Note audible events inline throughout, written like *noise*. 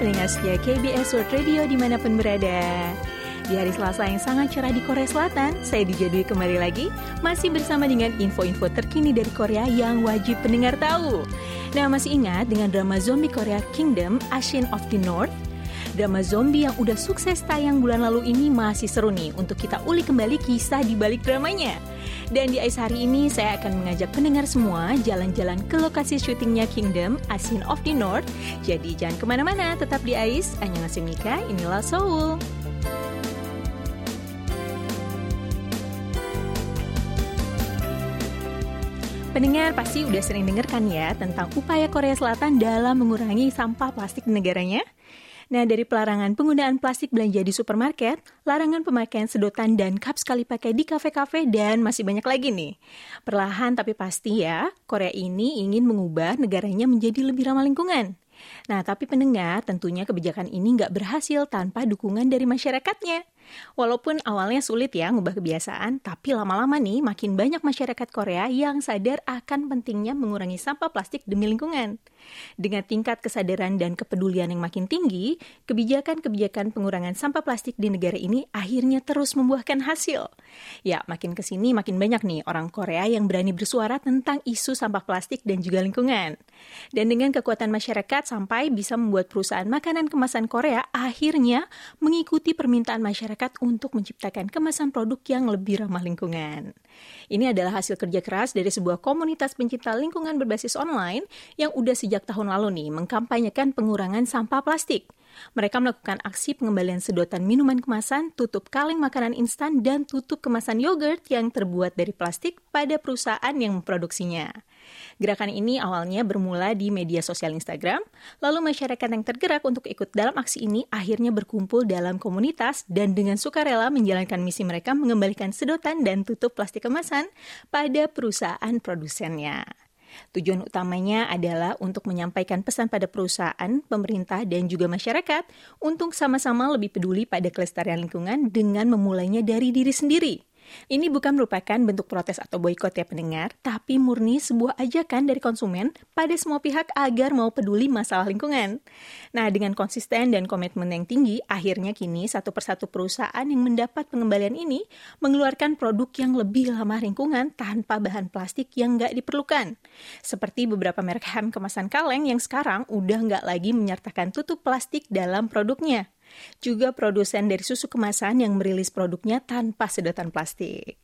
Pendengar setia KBS World Radio di mana pun berada? Di hari Selasa yang sangat cerah di Korea Selatan, saya dijadui kembali lagi, masih bersama dengan info-info terkini dari Korea yang wajib pendengar tahu. Nah, masih ingat dengan drama zombie Korea Kingdom, Ashen of the North? Drama zombie yang udah sukses tayang bulan lalu ini masih seru nih untuk kita ulik kembali kisah di balik dramanya. Dan di Ais hari ini saya akan mengajak pendengar semua jalan-jalan ke lokasi syutingnya Kingdom, Asin of the North. Jadi jangan ke mana-mana, tetap di Ais. Annyeonghaseyo Mika, inilah Seoul. Pendengar pasti udah sering dengar kan ya tentang upaya Korea Selatan dalam mengurangi sampah plastik negaranya? Nah, dari pelarangan penggunaan plastik belanja di supermarket, larangan pemakaian sedotan dan cup sekali pakai di kafe-kafe, dan masih banyak lagi nih. Perlahan tapi pasti ya, Korea ini ingin mengubah negaranya menjadi lebih ramah lingkungan. Nah, tapi pendengar, tentunya kebijakan ini nggak berhasil tanpa dukungan dari masyarakatnya. Walaupun awalnya sulit ya ngubah kebiasaan, tapi lama-lama nih makin banyak masyarakat Korea yang sadar akan pentingnya mengurangi sampah plastik demi lingkungan. Dengan tingkat kesadaran dan kepedulian yang makin tinggi, kebijakan-kebijakan pengurangan sampah plastik di negara ini akhirnya terus membuahkan hasil. Ya, makin ke sini makin banyak nih orang Korea yang berani bersuara tentang isu sampah plastik dan juga lingkungan. Dan dengan kekuatan masyarakat sampai bisa membuat perusahaan makanan kemasan Korea akhirnya mengikuti permintaan masyarakat masyarakat untuk menciptakan kemasan produk yang lebih ramah lingkungan. Ini adalah hasil kerja keras dari sebuah komunitas pencinta lingkungan berbasis online yang udah sejak tahun lalu nih mengkampanyekan pengurangan sampah plastik. Mereka melakukan aksi pengembalian sedotan minuman kemasan, tutup kaleng makanan instan, dan tutup kemasan yogurt yang terbuat dari plastik pada perusahaan yang memproduksinya. Gerakan ini awalnya bermula di media sosial Instagram, lalu masyarakat yang tergerak untuk ikut dalam aksi ini akhirnya berkumpul dalam komunitas dan dengan sukarela menjalankan misi mereka mengembalikan sedotan dan tutup plastik kemasan pada perusahaan produsennya. Tujuan utamanya adalah untuk menyampaikan pesan pada perusahaan, pemerintah, dan juga masyarakat untuk sama-sama lebih peduli pada kelestarian lingkungan dengan memulainya dari diri sendiri. Ini bukan merupakan bentuk protes atau boykot ya pendengar, tapi murni sebuah ajakan dari konsumen pada semua pihak agar mau peduli masalah lingkungan. Nah, dengan konsisten dan komitmen yang tinggi, akhirnya kini satu persatu perusahaan yang mendapat pengembalian ini mengeluarkan produk yang lebih ramah lingkungan tanpa bahan plastik yang nggak diperlukan. Seperti beberapa merek ham kemasan kaleng yang sekarang udah nggak lagi menyertakan tutup plastik dalam produknya juga produsen dari susu kemasan yang merilis produknya tanpa sedotan plastik.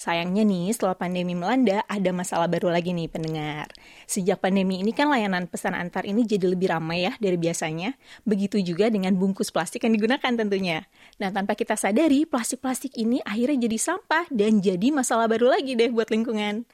Sayangnya nih, setelah pandemi melanda, ada masalah baru lagi nih pendengar. Sejak pandemi ini kan layanan pesan antar ini jadi lebih ramai ya dari biasanya. Begitu juga dengan bungkus plastik yang digunakan tentunya. Nah, tanpa kita sadari, plastik-plastik ini akhirnya jadi sampah dan jadi masalah baru lagi deh buat lingkungan.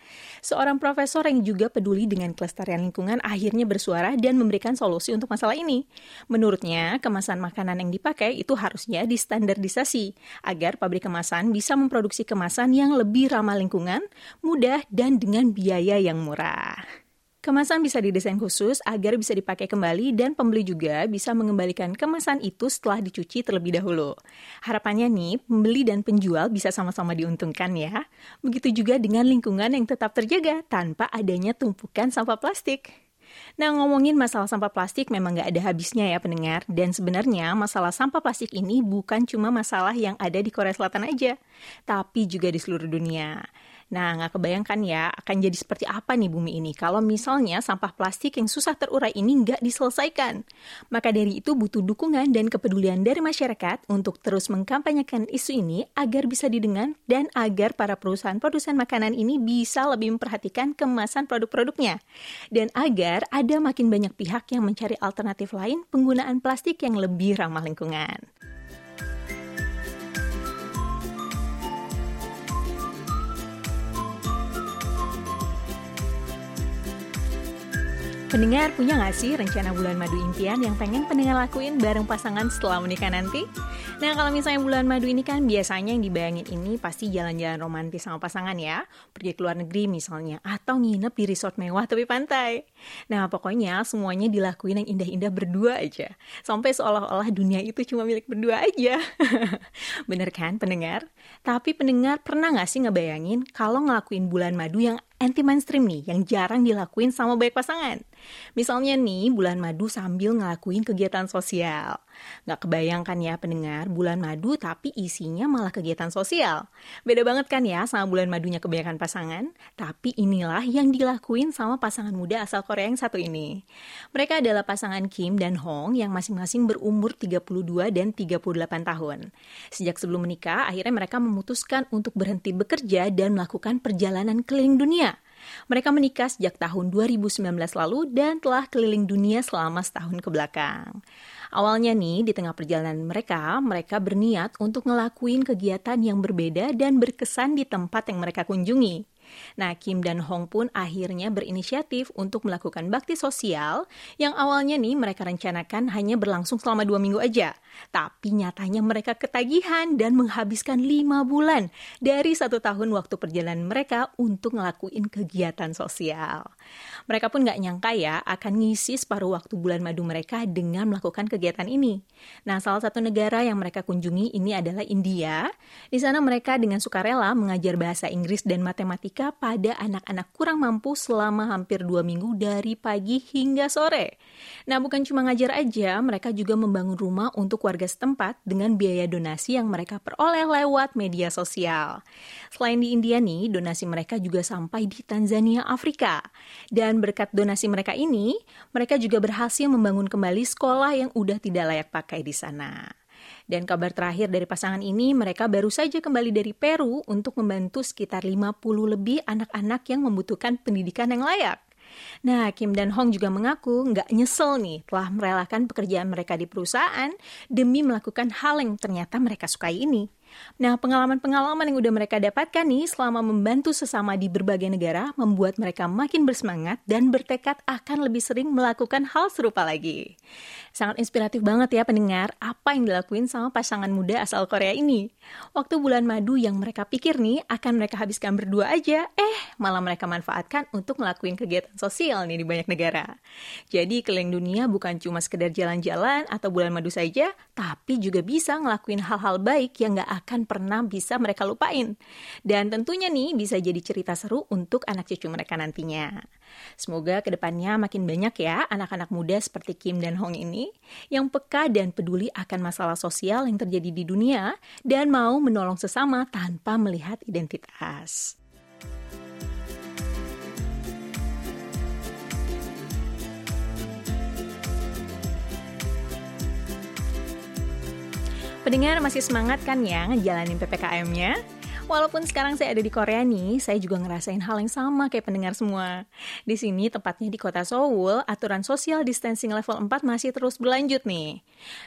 Seorang profesor yang juga peduli dengan kelestarian lingkungan akhirnya bersuara dan memberikan solusi untuk masalah ini. Menurutnya, kemasan makanan yang dipakai itu harusnya distandardisasi agar pabrik kemasan bisa memproduksi kemasan yang lebih ramah lingkungan, mudah, dan dengan biaya yang murah. Kemasan bisa didesain khusus agar bisa dipakai kembali dan pembeli juga bisa mengembalikan kemasan itu setelah dicuci terlebih dahulu. Harapannya nih, pembeli dan penjual bisa sama-sama diuntungkan ya. Begitu juga dengan lingkungan yang tetap terjaga tanpa adanya tumpukan sampah plastik. Nah, ngomongin masalah sampah plastik memang nggak ada habisnya ya pendengar. Dan sebenarnya masalah sampah plastik ini bukan cuma masalah yang ada di Korea Selatan aja, tapi juga di seluruh dunia. Nah, nggak kebayangkan ya akan jadi seperti apa nih bumi ini kalau misalnya sampah plastik yang susah terurai ini nggak diselesaikan. Maka dari itu butuh dukungan dan kepedulian dari masyarakat untuk terus mengkampanyekan isu ini agar bisa didengar dan agar para perusahaan produsen makanan ini bisa lebih memperhatikan kemasan produk-produknya. Dan agar ada makin banyak pihak yang mencari alternatif lain penggunaan plastik yang lebih ramah lingkungan. Pendengar punya nggak sih rencana bulan madu impian yang pengen pendengar lakuin bareng pasangan setelah menikah nanti? Nah kalau misalnya bulan madu ini kan biasanya yang dibayangin ini pasti jalan-jalan romantis sama pasangan ya. Pergi ke luar negeri misalnya, atau nginep di resort mewah tepi pantai. Nah pokoknya semuanya dilakuin yang indah-indah berdua aja. Sampai seolah-olah dunia itu cuma milik berdua aja. *laughs* Bener kan pendengar? Tapi pendengar pernah nggak sih ngebayangin kalau ngelakuin bulan madu yang anti mainstream nih yang jarang dilakuin sama banyak pasangan. Misalnya nih, bulan madu sambil ngelakuin kegiatan sosial. Nggak kebayangkan ya pendengar, bulan madu tapi isinya malah kegiatan sosial. Beda banget kan ya sama bulan madunya kebanyakan pasangan? Tapi inilah yang dilakuin sama pasangan muda asal Korea yang satu ini. Mereka adalah pasangan Kim dan Hong yang masing-masing berumur 32 dan 38 tahun. Sejak sebelum menikah, akhirnya mereka memutuskan untuk berhenti bekerja dan melakukan perjalanan keliling dunia. Mereka menikah sejak tahun 2019 lalu dan telah keliling dunia selama setahun ke belakang. Awalnya nih, di tengah perjalanan mereka, mereka berniat untuk ngelakuin kegiatan yang berbeda dan berkesan di tempat yang mereka kunjungi. Nah, Kim dan Hong pun akhirnya berinisiatif untuk melakukan bakti sosial yang awalnya nih mereka rencanakan hanya berlangsung selama dua minggu aja. Tapi nyatanya mereka ketagihan dan menghabiskan lima bulan dari satu tahun waktu perjalanan mereka untuk ngelakuin kegiatan sosial. Mereka pun nggak nyangka ya akan ngisi separuh waktu bulan madu mereka dengan melakukan kegiatan ini. Nah, salah satu negara yang mereka kunjungi ini adalah India. Di sana mereka dengan sukarela mengajar bahasa Inggris dan matematika Amerika pada anak-anak kurang mampu selama hampir dua minggu dari pagi hingga sore. Nah, bukan cuma ngajar aja, mereka juga membangun rumah untuk warga setempat dengan biaya donasi yang mereka peroleh lewat media sosial. Selain di India nih, donasi mereka juga sampai di Tanzania, Afrika. Dan berkat donasi mereka ini, mereka juga berhasil membangun kembali sekolah yang udah tidak layak pakai di sana. Dan kabar terakhir dari pasangan ini, mereka baru saja kembali dari Peru untuk membantu sekitar 50 lebih anak-anak yang membutuhkan pendidikan yang layak. Nah, Kim dan Hong juga mengaku nggak nyesel nih telah merelakan pekerjaan mereka di perusahaan demi melakukan hal yang ternyata mereka sukai ini. Nah, pengalaman-pengalaman yang udah mereka dapatkan nih selama membantu sesama di berbagai negara membuat mereka makin bersemangat dan bertekad akan lebih sering melakukan hal serupa lagi. Sangat inspiratif banget ya pendengar apa yang dilakuin sama pasangan muda asal Korea ini. Waktu bulan madu yang mereka pikir nih akan mereka habiskan berdua aja, eh malah mereka manfaatkan untuk ngelakuin kegiatan sosial nih di banyak negara. Jadi keliling dunia bukan cuma sekedar jalan-jalan atau bulan madu saja, tapi juga bisa ngelakuin hal-hal baik yang gak akan pernah bisa mereka lupain. Dan tentunya nih bisa jadi cerita seru untuk anak cucu mereka nantinya. Semoga ke depannya makin banyak ya anak-anak muda seperti Kim dan Hong yang peka dan peduli akan masalah sosial yang terjadi di dunia dan mau menolong sesama tanpa melihat identitas. Pendengar masih semangat kan ya ngejalanin PPKM-nya? Walaupun sekarang saya ada di Korea nih, saya juga ngerasain hal yang sama kayak pendengar semua. Di sini, tepatnya di kota Seoul, aturan social distancing level 4 masih terus berlanjut nih.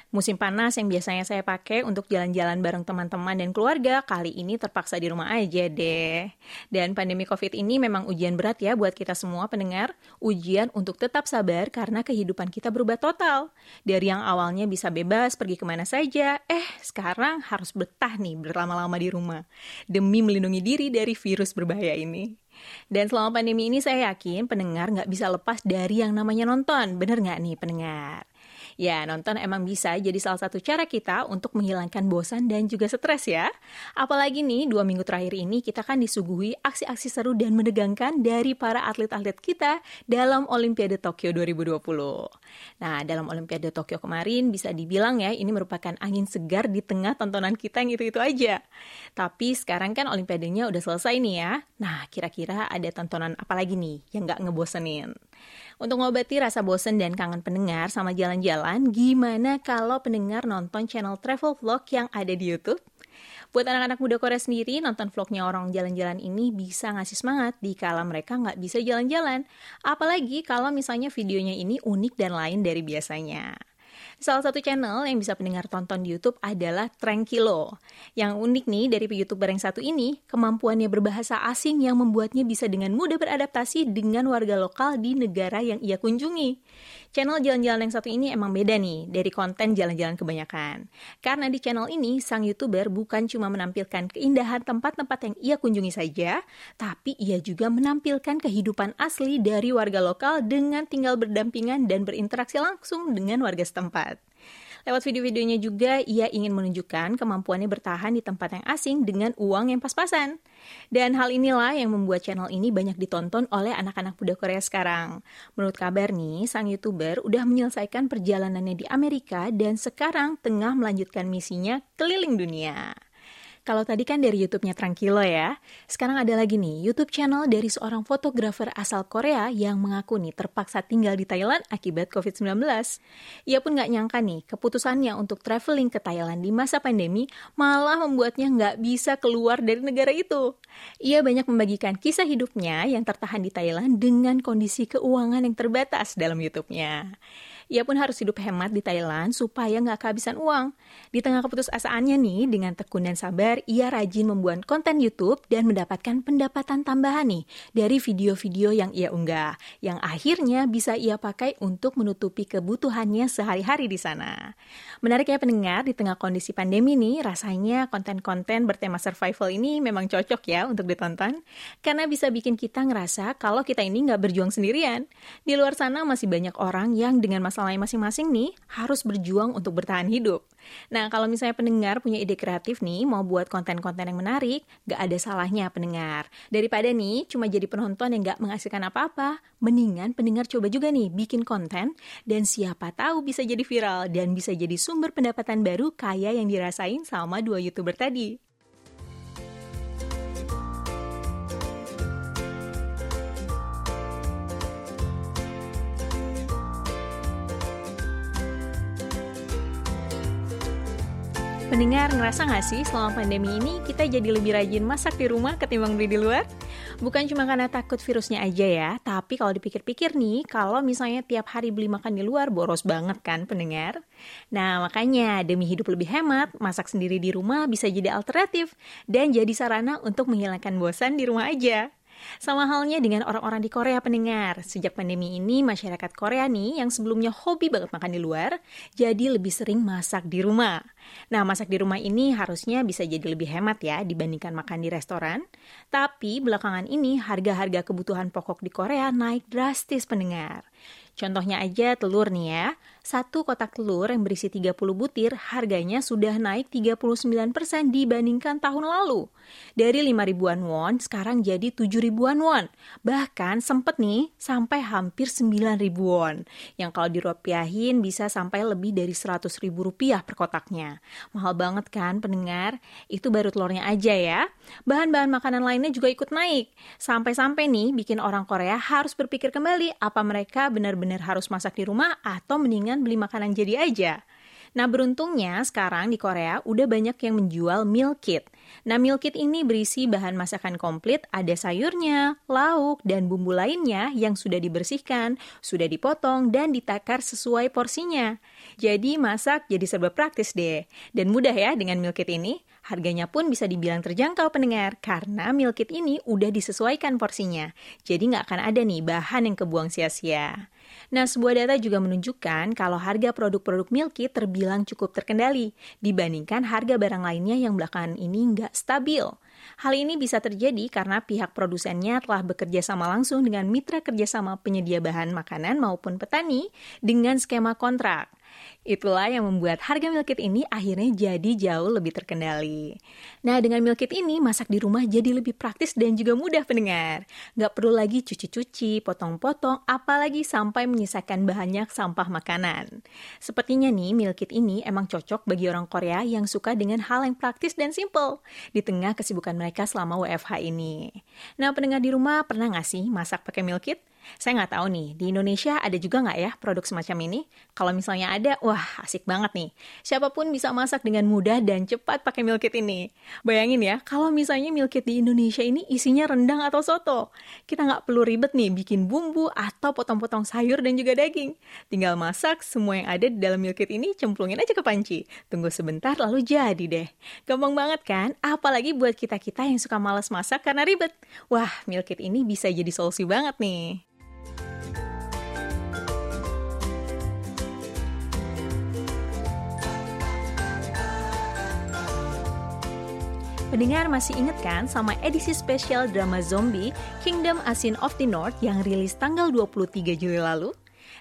Musim panas yang biasanya saya pakai untuk jalan-jalan bareng teman-teman dan keluarga, kali ini terpaksa di rumah aja deh. Dan pandemi COVID ini memang ujian berat ya buat kita semua pendengar. Ujian untuk tetap sabar karena kehidupan kita berubah total. Dari yang awalnya bisa bebas pergi ke mana saja, eh sekarang harus betah nih berlama-lama di rumah demi melindungi diri dari virus berbahaya ini. Dan selama pandemi ini saya yakin pendengar nggak bisa lepas dari yang namanya nonton. Bener nggak nih pendengar? Ya, nonton emang bisa jadi salah satu cara kita untuk menghilangkan bosan dan juga stres ya. Apalagi nih, dua minggu terakhir ini kita kan disuguhi aksi-aksi seru dan menegangkan dari para atlet-atlet kita dalam Olimpiade Tokyo 2020. Nah, dalam Olimpiade Tokyo kemarin bisa dibilang ya, ini merupakan angin segar di tengah tontonan kita yang itu-itu aja. Tapi sekarang kan Olimpiadenya udah selesai nih ya. Nah, kira-kira ada tontonan apa lagi nih yang nggak ngebosenin? Untuk mengobati rasa bosen dan kangen pendengar sama jalan-jalan, gimana kalau pendengar nonton channel travel vlog yang ada di YouTube? Buat anak-anak muda Korea sendiri, nonton vlognya orang jalan-jalan ini bisa ngasih semangat di kala mereka nggak bisa jalan-jalan. Apalagi kalau misalnya videonya ini unik dan lain dari biasanya. Salah satu channel yang bisa pendengar tonton di YouTube adalah Tranquilo. Yang unik nih dari YouTuber yang satu ini, kemampuannya berbahasa asing yang membuatnya bisa dengan mudah beradaptasi dengan warga lokal di negara yang ia kunjungi. Channel jalan-jalan yang satu ini emang beda nih dari konten jalan-jalan kebanyakan. Karena di channel ini, sang YouTuber bukan cuma menampilkan keindahan tempat-tempat yang ia kunjungi saja, tapi ia juga menampilkan kehidupan asli dari warga lokal dengan tinggal berdampingan dan berinteraksi langsung dengan warga setempat. Lewat video-videonya juga, ia ingin menunjukkan kemampuannya bertahan di tempat yang asing dengan uang yang pas-pasan. Dan hal inilah yang membuat channel ini banyak ditonton oleh anak-anak muda Korea sekarang. Menurut kabar nih, sang YouTuber udah menyelesaikan perjalanannya di Amerika dan sekarang tengah melanjutkan misinya keliling dunia. Kalau tadi kan dari YouTube-nya Tranquilo ya, sekarang ada lagi nih YouTube channel dari seorang fotografer asal Korea yang mengaku nih terpaksa tinggal di Thailand akibat COVID-19. Ia pun nggak nyangka nih keputusannya untuk traveling ke Thailand di masa pandemi malah membuatnya nggak bisa keluar dari negara itu. Ia banyak membagikan kisah hidupnya yang tertahan di Thailand dengan kondisi keuangan yang terbatas dalam YouTube-nya. Ia pun harus hidup hemat di Thailand supaya nggak kehabisan uang. Di tengah keputusasaannya nih, dengan tekun dan sabar, ia rajin membuat konten YouTube dan mendapatkan pendapatan tambahan nih dari video-video yang ia unggah, yang akhirnya bisa ia pakai untuk menutupi kebutuhannya sehari-hari di sana. Menarik ya pendengar, di tengah kondisi pandemi nih, rasanya konten-konten bertema survival ini memang cocok ya untuk ditonton, karena bisa bikin kita ngerasa kalau kita ini nggak berjuang sendirian. Di luar sana masih banyak orang yang dengan masalah masalahnya masing-masing nih harus berjuang untuk bertahan hidup. Nah, kalau misalnya pendengar punya ide kreatif nih, mau buat konten-konten yang menarik, gak ada salahnya pendengar. Daripada nih cuma jadi penonton yang gak menghasilkan apa-apa, mendingan pendengar coba juga nih bikin konten dan siapa tahu bisa jadi viral dan bisa jadi sumber pendapatan baru kayak yang dirasain sama dua YouTuber tadi. Pendengar ngerasa nggak sih selama pandemi ini kita jadi lebih rajin masak di rumah ketimbang beli di luar? Bukan cuma karena takut virusnya aja ya, tapi kalau dipikir-pikir nih, kalau misalnya tiap hari beli makan di luar, boros banget kan pendengar? Nah makanya demi hidup lebih hemat, masak sendiri di rumah bisa jadi alternatif dan jadi sarana untuk menghilangkan bosan di rumah aja. Sama halnya dengan orang-orang di Korea pendengar. Sejak pandemi ini, masyarakat Korea nih yang sebelumnya hobi banget makan di luar, jadi lebih sering masak di rumah. Nah, masak di rumah ini harusnya bisa jadi lebih hemat ya dibandingkan makan di restoran. Tapi belakangan ini harga-harga kebutuhan pokok di Korea naik drastis pendengar. Contohnya aja telur nih ya. Satu kotak telur yang berisi 30 butir harganya sudah naik 39% dibandingkan tahun lalu. Dari 5 ribuan won sekarang jadi 7 ribuan won. Bahkan sempet nih sampai hampir 9 ribu won. Yang kalau dirupiahin bisa sampai lebih dari 100 ribu rupiah per kotaknya. Mahal banget kan pendengar? Itu baru telurnya aja ya. Bahan-bahan makanan lainnya juga ikut naik. Sampai-sampai nih bikin orang Korea harus berpikir kembali apa mereka benar benar harus masak di rumah atau mendingan beli makanan jadi aja. Nah beruntungnya sekarang di Korea udah banyak yang menjual meal kit. Nah meal kit ini berisi bahan masakan komplit, ada sayurnya, lauk, dan bumbu lainnya yang sudah dibersihkan, sudah dipotong, dan ditakar sesuai porsinya. Jadi masak jadi serba praktis deh. Dan mudah ya dengan meal kit ini. Harganya pun bisa dibilang terjangkau pendengar karena meal kit ini udah disesuaikan porsinya. Jadi nggak akan ada nih bahan yang kebuang sia-sia. Nah, sebuah data juga menunjukkan kalau harga produk-produk kit terbilang cukup terkendali dibandingkan harga barang lainnya yang belakangan ini nggak stabil. Hal ini bisa terjadi karena pihak produsennya telah bekerja sama langsung dengan mitra kerjasama penyedia bahan makanan maupun petani dengan skema kontrak. Itulah yang membuat harga meal kit ini akhirnya jadi jauh lebih terkendali. Nah, dengan meal kit ini, masak di rumah jadi lebih praktis dan juga mudah pendengar. Nggak perlu lagi cuci-cuci, potong-potong, apalagi sampai menyisakan banyak sampah makanan. Sepertinya nih, meal kit ini emang cocok bagi orang Korea yang suka dengan hal yang praktis dan simple di tengah kesibukan mereka selama WFH ini. Nah, pendengar di rumah pernah nggak sih masak pakai meal kit? Saya nggak tahu nih, di Indonesia ada juga nggak ya produk semacam ini? Kalau misalnya ada, wah asik banget nih. Siapa pun bisa masak dengan mudah dan cepat pakai meal kit ini. Bayangin ya, kalau misalnya meal kit di Indonesia ini isinya rendang atau soto. Kita nggak perlu ribet nih bikin bumbu atau potong-potong sayur dan juga daging. Tinggal masak, semua yang ada di dalam meal kit ini cemplungin aja ke panci. Tunggu sebentar lalu jadi deh. Gampang banget kan? Apalagi buat kita-kita yang suka males masak karena ribet. Wah, meal kit ini bisa jadi solusi banget nih. Pendengar masih inget kan sama edisi spesial drama zombie Kingdom Asin of the North yang rilis tanggal 23 Juli lalu?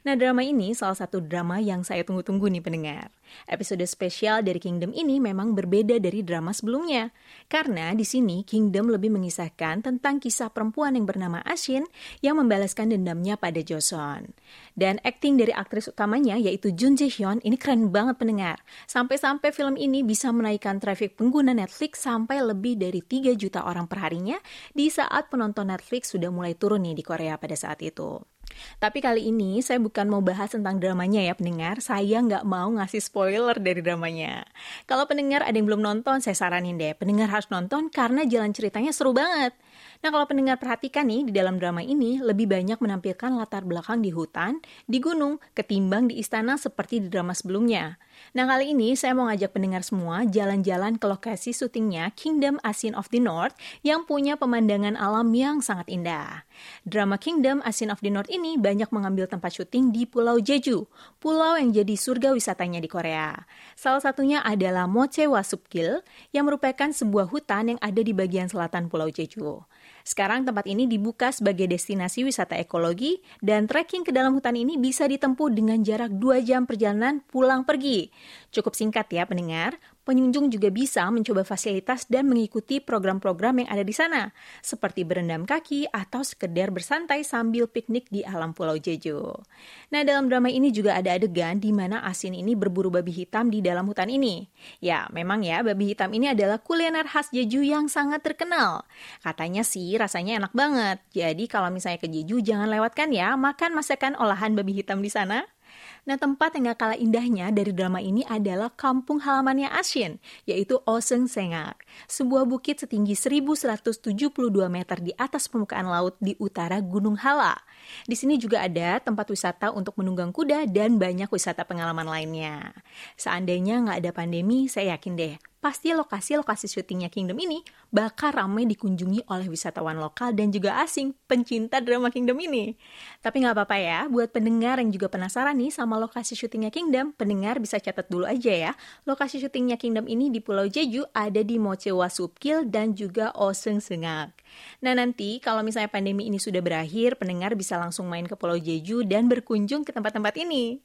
Nah, drama ini salah satu drama yang saya tunggu-tunggu nih pendengar. Episode spesial dari Kingdom ini memang berbeda dari drama sebelumnya. Karena di sini Kingdom lebih mengisahkan tentang kisah perempuan yang bernama Ashin yang membalaskan dendamnya pada Joseon. Dan akting dari aktris utamanya yaitu Jun Ji Hyun ini keren banget pendengar. Sampai-sampai film ini bisa menaikkan traffic pengguna Netflix sampai lebih dari 3 juta orang perharinya di saat penonton Netflix sudah mulai turun nih di Korea pada saat itu. Tapi kali ini saya bukan mau bahas tentang dramanya ya pendengar, saya nggak mau ngasih spoiler dari dramanya. Kalau pendengar ada yang belum nonton, saya saranin deh, pendengar harus nonton karena jalan ceritanya seru banget. Nah kalau pendengar perhatikan nih, di dalam drama ini lebih banyak menampilkan latar belakang di hutan, di gunung, ketimbang di istana seperti di drama sebelumnya. Nah kali ini saya mau ngajak pendengar semua jalan-jalan ke lokasi syutingnya Kingdom Asin of the North yang punya pemandangan alam yang sangat indah. Drama Kingdom Asin of the North ini banyak mengambil tempat syuting di Pulau Jeju, pulau yang jadi surga wisatanya di Korea. Salah satunya adalah Moche Wasupgil yang merupakan sebuah hutan yang ada di bagian selatan Pulau Jeju. Sekarang tempat ini dibuka sebagai destinasi wisata ekologi dan trekking ke dalam hutan ini bisa ditempuh dengan jarak 2 jam perjalanan pulang pergi. Cukup singkat ya pendengar, pengunjung juga bisa mencoba fasilitas dan mengikuti program-program yang ada di sana, seperti berendam kaki atau sekedar bersantai sambil piknik di alam Pulau Jeju. Nah, dalam drama ini juga ada adegan di mana Asin ini berburu babi hitam di dalam hutan ini. Ya, memang ya, babi hitam ini adalah kuliner khas Jeju yang sangat terkenal. Katanya sih rasanya enak banget. Jadi kalau misalnya ke Jeju jangan lewatkan ya makan masakan olahan babi hitam di sana. Nah, tempat yang gak kalah indahnya dari drama ini adalah kampung halamannya Ashin, yaitu Oseng Sengak, sebuah bukit setinggi 1172 meter di atas permukaan laut di utara Gunung Hala. Di sini juga ada tempat wisata untuk menunggang kuda dan banyak wisata pengalaman lainnya. Seandainya nggak ada pandemi, saya yakin deh, pasti lokasi-lokasi syutingnya Kingdom ini bakal ramai dikunjungi oleh wisatawan lokal dan juga asing pencinta drama Kingdom ini. Tapi nggak apa-apa ya, buat pendengar yang juga penasaran nih sama lokasi syutingnya Kingdom, pendengar bisa catat dulu aja ya. Lokasi syutingnya Kingdom ini di Pulau Jeju ada di Mochewa Supkil dan juga Oseng Sengak. Nah nanti kalau misalnya pandemi ini sudah berakhir, pendengar bisa langsung main ke Pulau Jeju dan berkunjung ke tempat-tempat ini.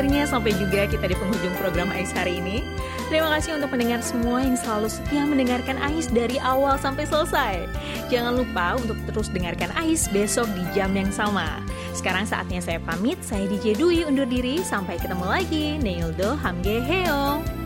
Akhirnya sampai juga kita di penghujung program AIS hari ini. Terima kasih untuk pendengar semua yang selalu setia mendengarkan AIS dari awal sampai selesai. Jangan lupa untuk terus dengarkan AIS besok di jam yang sama. Sekarang saatnya saya pamit, saya DJ Dwi undur diri. Sampai ketemu lagi. Neildo Hamge Heo.